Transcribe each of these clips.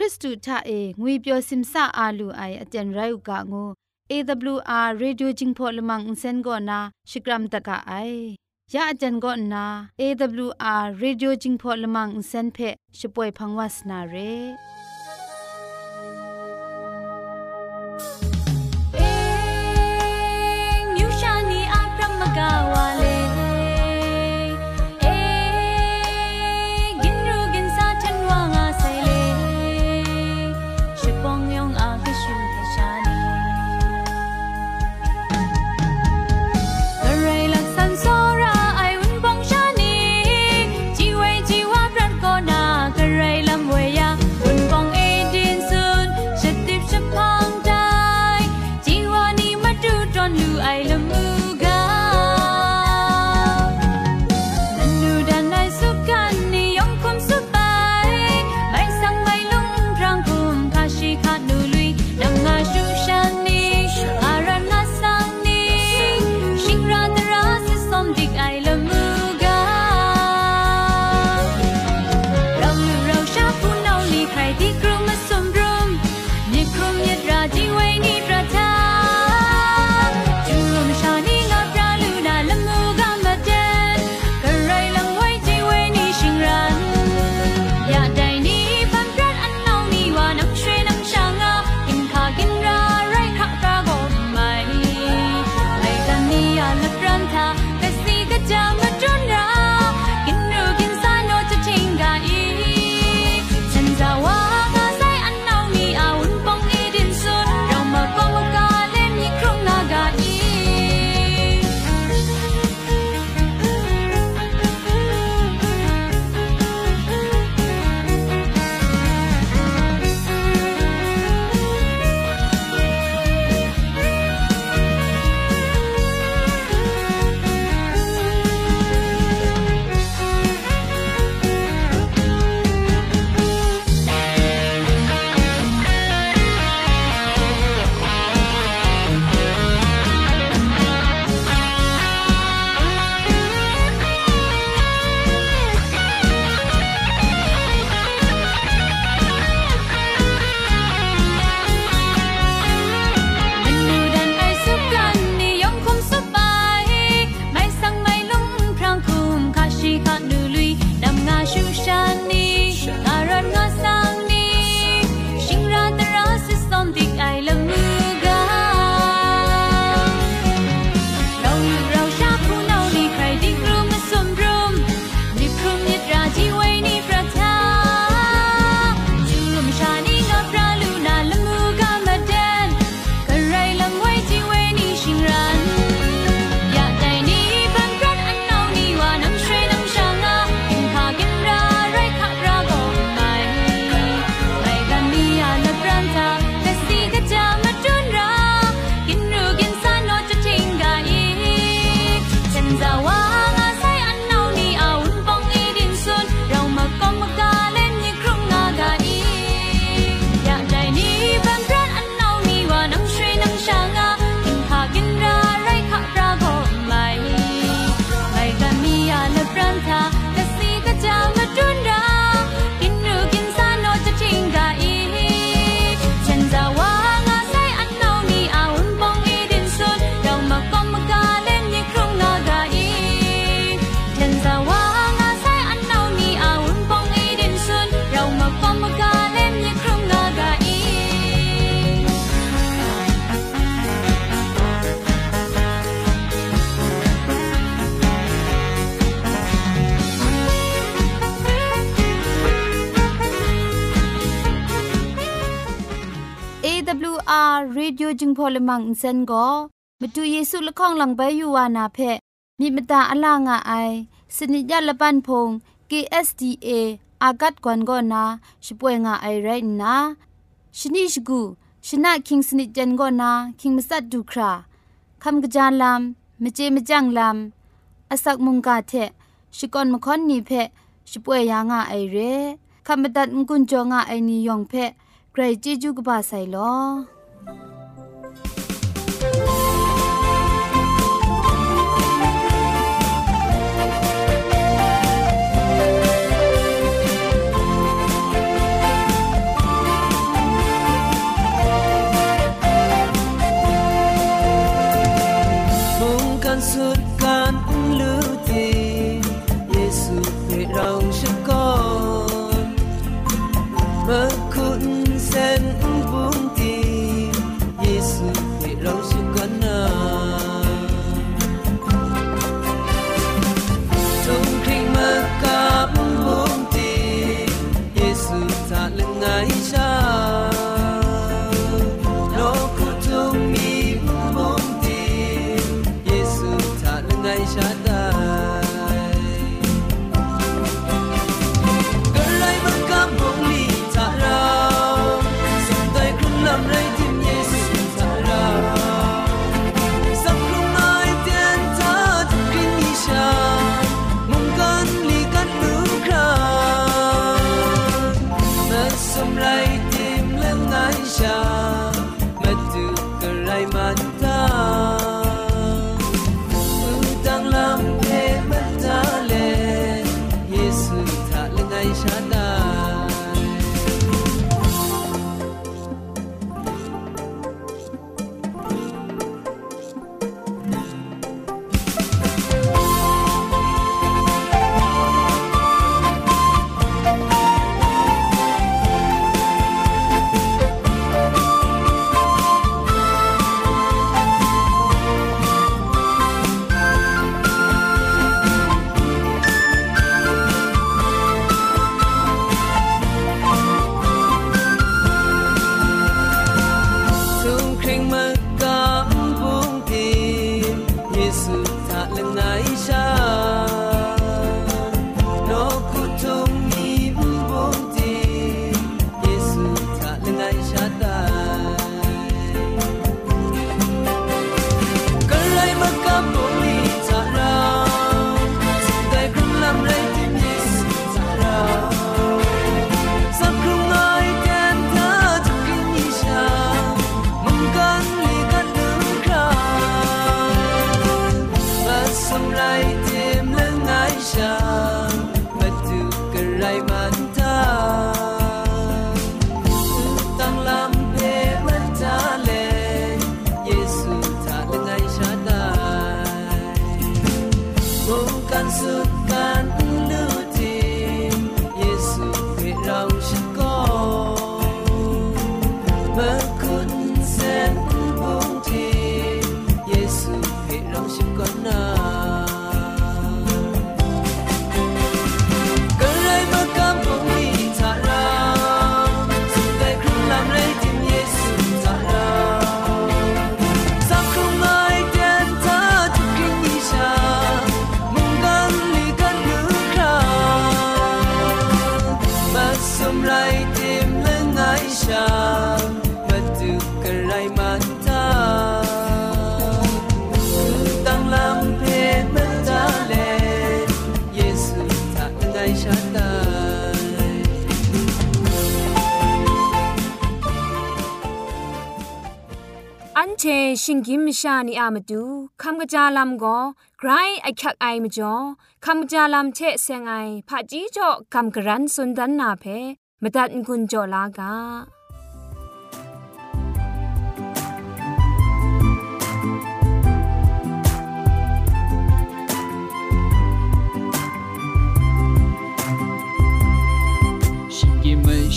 ริสตูทาเองวยเปียวซิมซาอาลูไออาจารย์ไรอุกะงู AWR Radio Jingpho Lamang Insen go na Shikram taka ai ya ajan go na AWR Radio Jingpho Lamang Insen phe shpoe phangwas na re AWR Radio จึงพอลมังอินเซนก็มาดูเยซูละข้องหลังใบยูวานาเพมีมตาอลางอไอ สนิยาละปันพง KSDA อากัดกวนกอนาช่วยงาไอไรนะชนิชกูชนะคิงสนิจันกอนาคิงมัสัดดูคราคำกระจายลำมเจมจังลำอาศักมุงกาเทชิกอนมคอนนีเพช่วยยางาไอเรคำบัดงกุนจงาไอนิยองเพใครจีจูกบาไซลอ เชชิงกิมชานีอามาดูคำกระจาลำก็ไกรไอคักไอมาจ่อคำกระจาลำเชเซงไอผาจีจ่อคำกระรันสุนดันนาเพมาตัดกุญจ่อลากา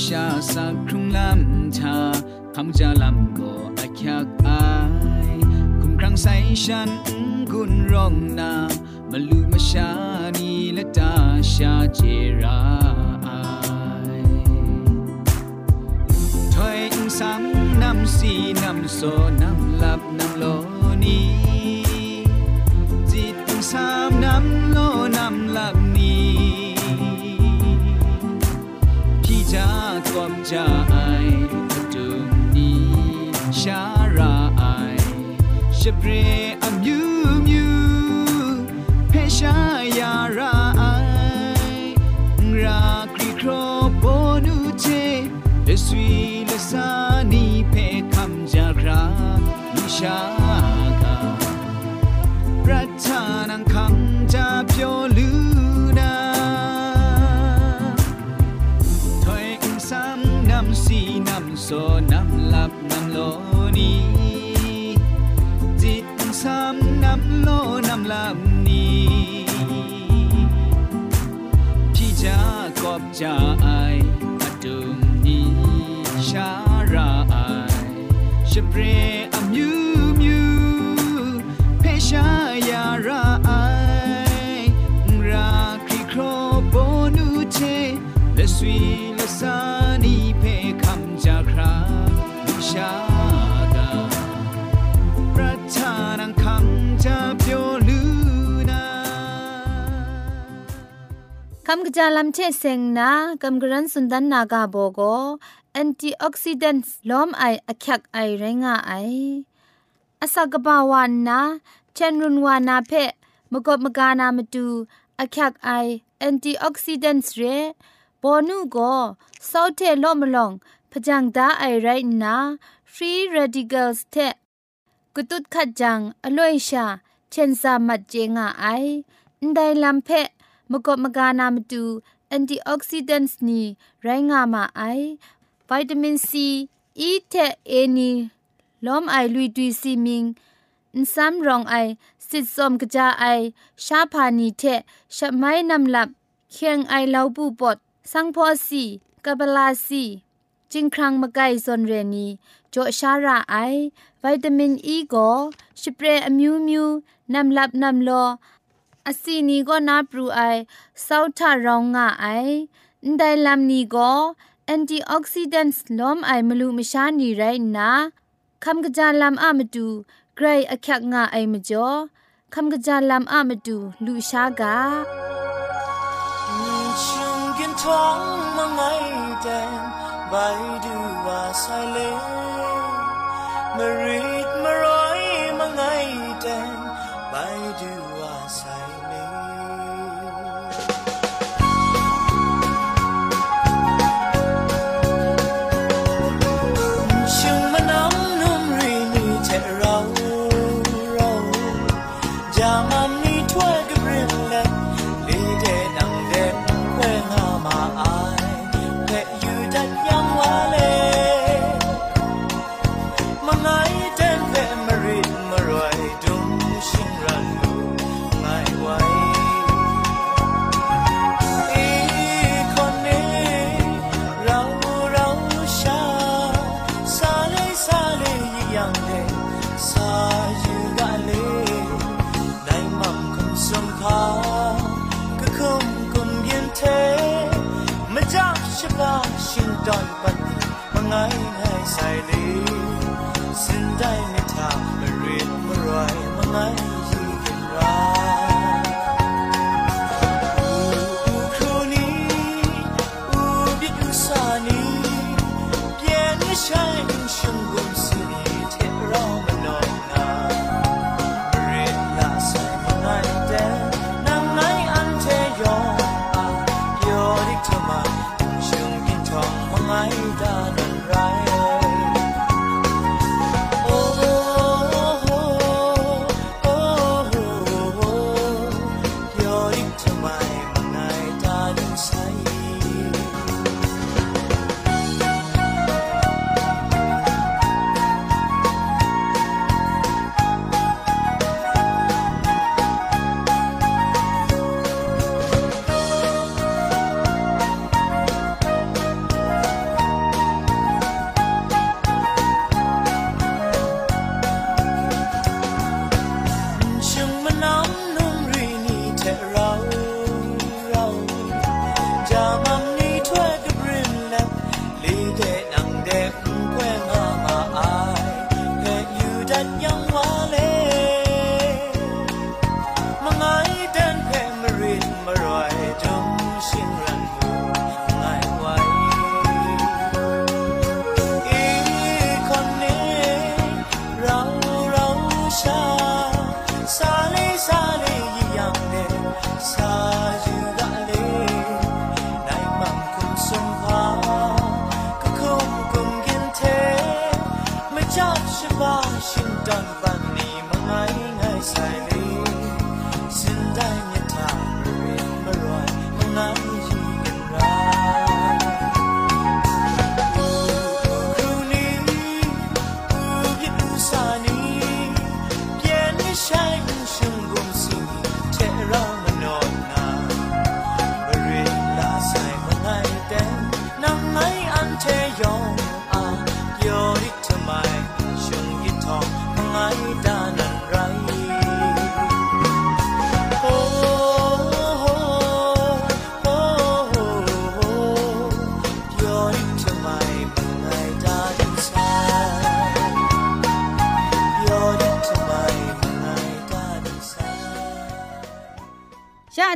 ชาสักครุงลำชาคำจาลำก็อาคักอายคุมครั้ง ใส่ฉันกุณร้องนามาลูมาชานีและตาชาเจรายถอยสังนำสีนำโซนำหลับนำโลนีจิตอิงสามนำโลนำหลับนี้พี่จะกวามจา ชเปรอมยูมิวเพชายาราไอราครีโครโบนูเจเลสวีเลสานีเพคำจาครามิชา จากอบจาไออดุม คำกระจายลำเชเซงนะกำกรันสุนดันนากาโบโกแอนตี้ออกซิเดนต์ล้อมไออักยักไอไรงาไออาศักบาวันนะเชนรุนวานาเพมกบมกานามาดูอักยักไอแอนตี้ออกซิเดนต์เรบอนูโกซาวเทลอมลองพจังดาไอไรนะฟรีเรดิเคิลส์เทกุตุดขัดจังอลอยชาเชนซามัดเจงาไอ มกบมกานามดูแอนตี้ออกซิเดนต์นี่ไรงามาไอวิตามินซีอีเทเอนีล้อมไอลุยดุยซีมิงอินซัมรองไอสิทซอมกะจาไอชาพานีเทชะไม้นำลับเคียงไอเลาบูปดซังพอซีกะบลาซีจิงครังมะไกซอนเรนีจอชาราไอวิตามินอีก็สเปรย์อมิวมิวนำลับนำลอ အစီနီကိုနာပရူအိုင်စောက်ထရောင်းငါအိုင်အန်ဒိုင်လမ်နီကိုအန်တီအောက်ဆီဒန့်စ်လောမ်အိုင်မလူမရှာနီရိုင်နာคำกะจาลามอะมาดูไกรอะคักงาไอมจ่อคำกะจาลามอะมาดูลูชากา ฉันกินท้องมาไงแดงใบดูว่าใส่เลมารีดมาร้อยมาไงแดงใบดู าชิงดอนปัน George Washington van die mga ingay sa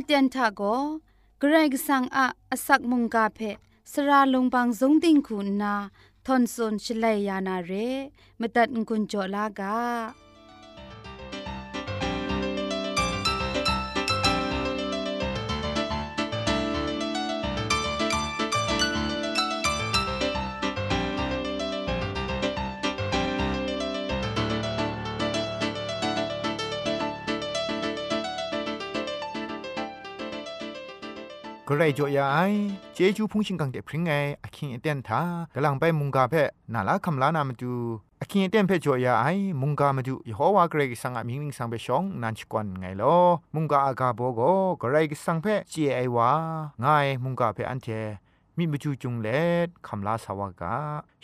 เตียนทาโกเกรกสังอะอสักมุงกาเพสระลงบางสงติงคุณนาทอนซนชลัยยานาเรมตัดกุญจลากา ไรจ่อยาไอเจจูพุงชิงกังเดพริงไงอคิงเอเตนทากำลังไปมุงกาเพนาลาคำลานามาดูอคิงเอเตนเพจ่อยาไอมุงกามาดูยโฮวาเกรกสังอามิงมิงสังเปชองนันชกวนไงลอมุงกาอากาโบโกกรกสังเพเจไอวาไงมุงกาเพอันเท มิมจูจุงเลดคำลาสาวกา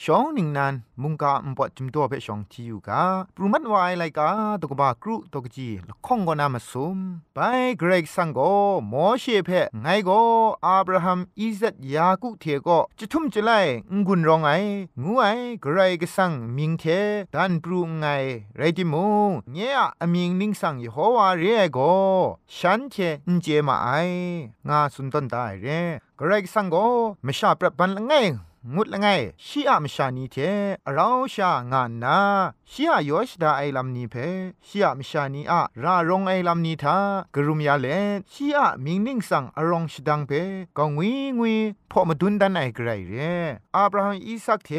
ชองหนิงนันมุงกาอุปจุมตัวเพชองที่อยู่กาปรุมัดวายไลกาตกบากรุตกจีละข้องก็นามาซุมไปเกรกสังโกโมเชเพไงโกอับราฮัมอิซัดยากุเทโกจะทุ่มจะไลงุนรองไองูไอเกรกสังมิงเทดันปรุงไงไรติมูเนี่ยอมิงนิงสังยโฮวาเรโกฉันเทนเจมาไองาสุนตันได้เรกรกสังโกไม่ชาปรับบันละไง งุดละไงชีอะมชานีเทเราชางานนาชีอะยอชดาไอลัมนีเพชีอะมชานีอะรารงไอลัมนีทากรุมยาเลชีอะมิงนิ่งสังอรองชดังเพกองวีงวีพอมาดุนดันไอไกรเรอับราฮัมอีสักเท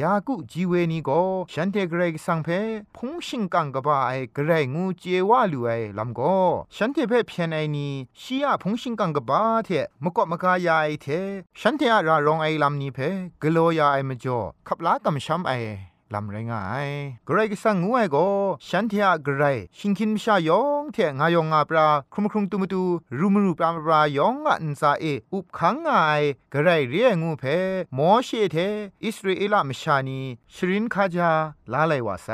ยากุจีเวนีโกฉันเทไกรสังเพพงชิงกังกบาไอไกรงูเจวาลูไอลัมโกฉันเทเพเพียนไอนีชีอะพงชิงกังกบาเทมกอมกายาไอเทฉันเทอะรารองไอลัมนีเพกโลยาไอมจ่อขับลากำช้ำไอลำไรงายกรกสังงวยก็ฉันเทียกรไรชิงคินมชายองเทงายองอาปราครุมครุมตุมตูรูมรูปรามปรายองอันซาเออุบขังงายกรายเรียงูเพมอเชเทอิสราเอลมชานีชรินคาจาลาไลวาไซ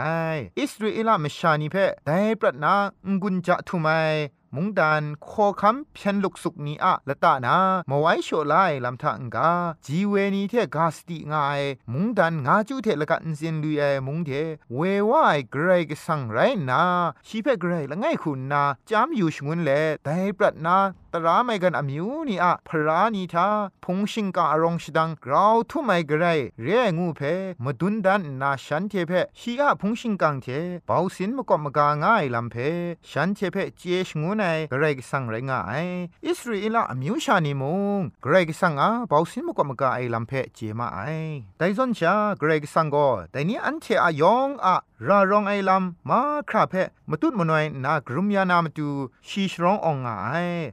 อิสราเอลมชานีเพไดปรนางกุญจะทุไมมุงดานโคคำเพียนลุกสุกนี้อะละตานามาไว้โชไลลำทางกาจีเวนีเทกาสติงายมุงดานงาจูเทละกันเซนลุยมุงเทเววายเกรกสังไรนาชีเพเกรละไงคุณนาจามอยู่ชงุนเลแต่ปรัดนา ตราไม่กันอมิวนี่อะพรานีทาพงชิงกาอรองชดังกราวทุไม่กระไรเรียงูเพมดุนดันนาฉันเทเพชีอะพงชิงกังเทเบาสินมกอมกาง่ายลำเพฉันเทเพเจชงูไนกระไรกสังไรง่ายอิสราเอลอมิวชานิมงกระไรกสังอาเบาสินมกอมกาไอลำเพเจมาไอไดซอนชากระไรกสังก็แต่นี้อันเทอายองอะรารองไอลำมาคราเพมตุดมนวยนากรุมยานามตูชีชรององไอ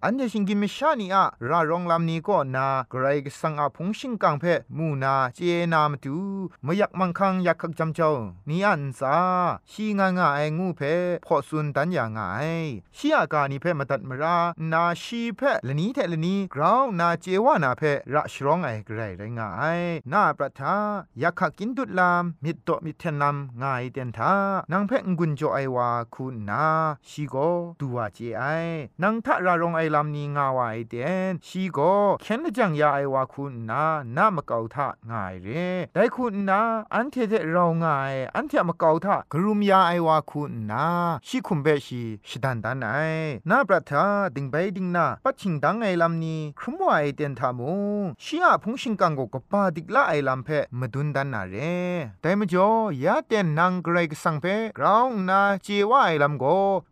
อันเชิงกิมชานีอะรารองลำนี้ก็นากรกสังอาพงชิงกังเพมูนาเจนามตูไม่อยักมังคังอยักขักจำเจ้านี่อันซาชีงางาไองูเพพอสุนตันยางไอชีอากานีเพมตัดมรานาชีเพละนี้แทละนี้กราวนาเจวานาเพระชรองไอไกรไรงาไอนาประทาอยักขักกินดุดลามมิดโตมิเทนลามงายเตียนทานางเพงกุนโจไอวาคุณนาชีโกตัวเจไอนางทะรารองไอลำนีงาวาไอเดนชีโกเคนละจังยาไอวาคุณนานามะเกาทะง่ายเรได้คุณนาอันเทเทเราง่าย อันเทมะเกาทะกรุมยาไอวาคุณนาชีคุมเบชีชิดันดันไอนาปรัทาดิงไปดิงนาปัจฉิงดังไอลำนี้ครุมวาไอเดนทามุชีอาพงชิงกังโกกปาดิกละไอลำเพมดุนดันนาเรแต่มจ่อยาเตนนางเกรกสังเพกราวนาเจวาไอลำโก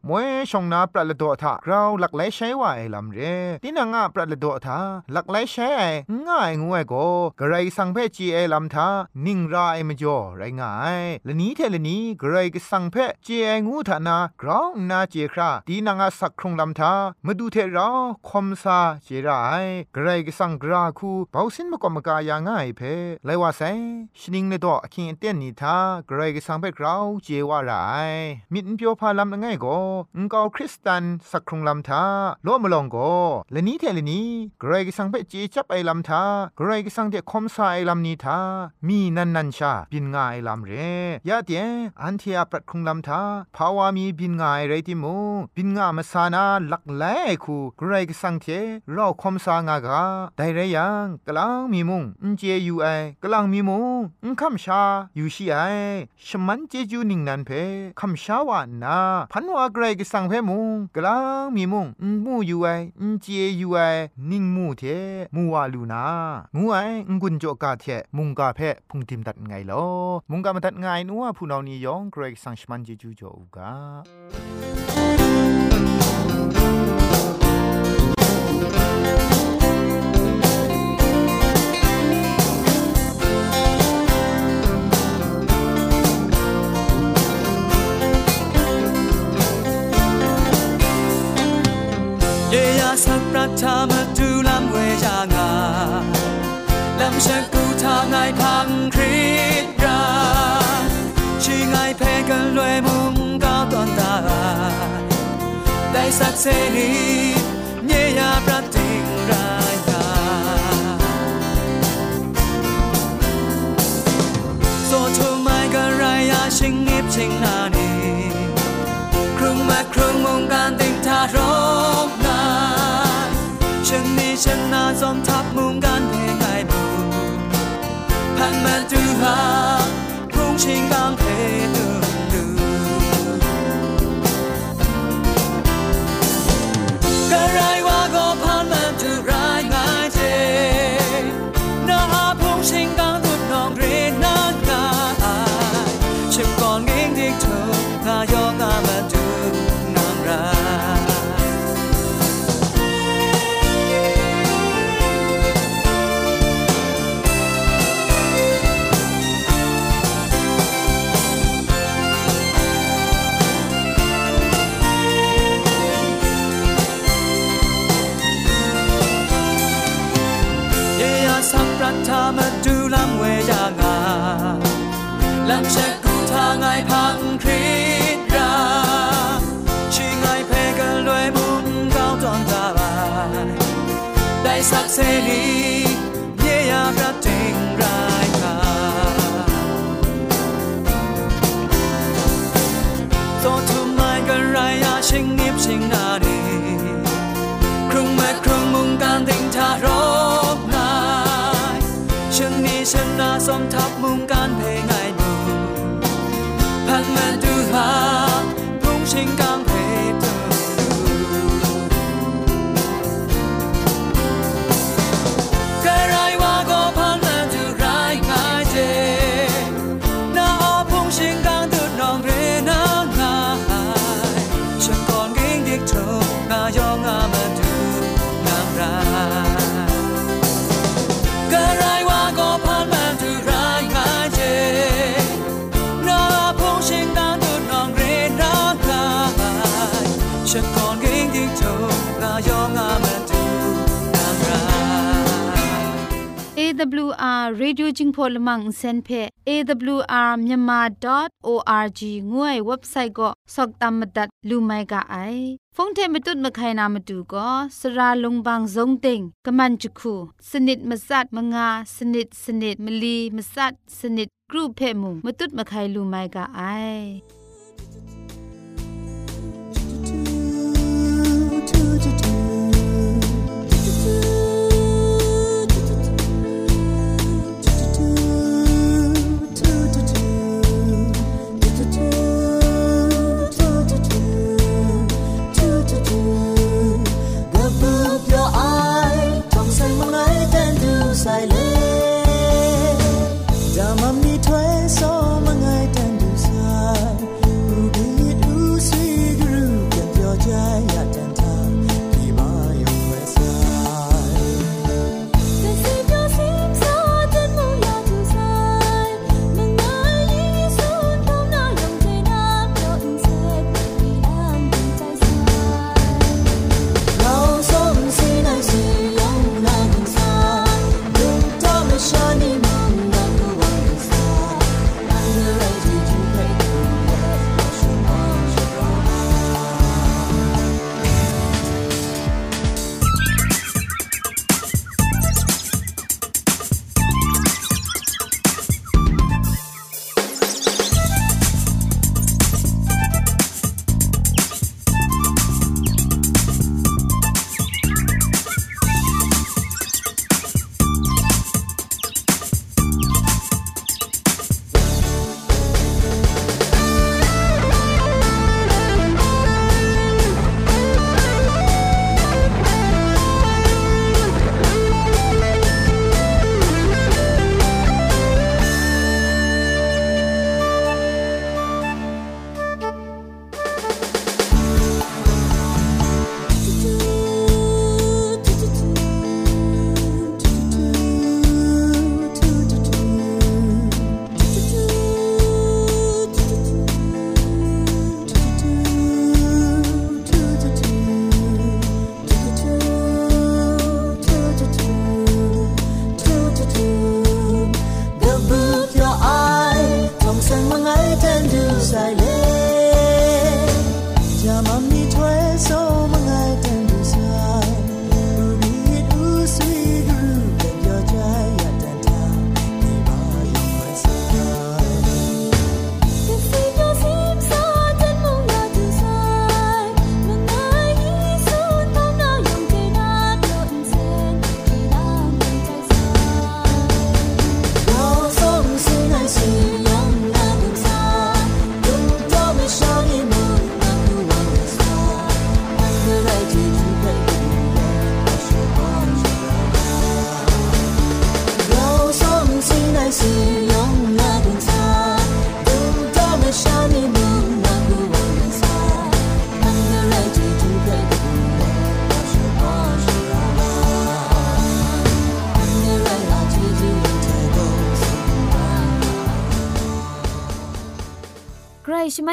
มวยชงนาปรัลโดทากราวหลักไหลใช้วาไอลำเรตินางะปรัลโดทาหลักไหลใช้ง่ายงวยโกกระไรสังเพจีไอลำทานิ่งราไอมจ่อไรง่ายละนี้เทละนี้กระไรก็สังเพจีไองูทานากราวนาเจคราตีนางะสักครงลำทามาดูเทราคมซาเจราไอกระไรก็สังกราคูเบาสินมกอมกายาง่ายเพไลว่าไซชนิงเลดออคิงเตียนนีทากระไรก็สังเพกราวเจว่าไรมิดเปียวพาลำง่ายโกงกาคริสตันสักครงลำทาโลมลองโกและนี้เทเลนี้เกรก็สังเพจีจับไอลำทาเกรก็สังเดคอมซาไอลำนี้ทามีนันนันชาบินงาไอลำเรยาเดียอันเทียปรัดคงลำทาภาวามีบินงาไอไรติมูบินงามาสานาลักแหลคูเกรก็สังเทเราคอมซางากาไดเรยังกลางมีมุงอุนเจยูไอกลางมีมุงอุนคำชาอยู่ชีไอชมันเจจูนิงนันเพคำชาวานาพันวาเกรก็สังเพมุงกลางมีมุงมูอยู่ไอเจอยู่ไอนิ่งมูเทมูวาลูนางูไองุนจอกาเทมุงกาเพพุงติมตัดไงลอมุงกามาตัดไงนัวผู้นานียองเกรกสังชมันเจจูจ่ออูกา สักประชามาดูลำเวจางาลำเชักกูทางไงพังคริตราชีไงเพกันรวยมุงก้าวตอนตาได้สักเสรีเนียประติงรายกาโซทูไม่กะไรอาชิงนิบชิงนานีครึ่งมาครึ่งมุงการติงทารกฉันนี้ฉันนาจอ มทับมุงกันเพลงไงบูพันมันดูหาพุ่งชิ สมทับมุงกา AWR Radio Jingpho Lamang Senphe AWR Myanmar.org งวยเว็บไซต์ก็สกตามมดัดลูไมกะไอฟงเทมตุดมะไคนามาดูก็สราลงบางซงเติงกะมันจุคูสนิดมสัดมงาสนิดสนิดมลีมสัดสนิดกรุเพมุงมตุดมะไคลูไมกะไอ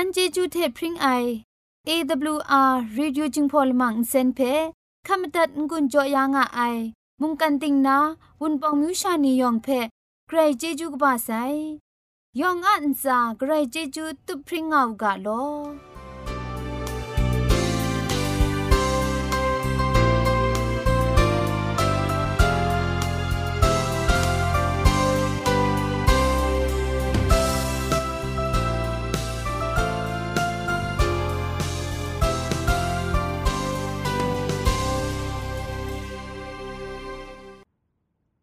วันเจจูเทพริงไอ AWR Radio จึงพอลมังเซนเพขมตัดงุนจอยางอ้ายมุงกันติงนาวุนปองมิวชานียองเพใครเจจูกบาไซยองอันซาใครเจจูตุพริงเอากาโล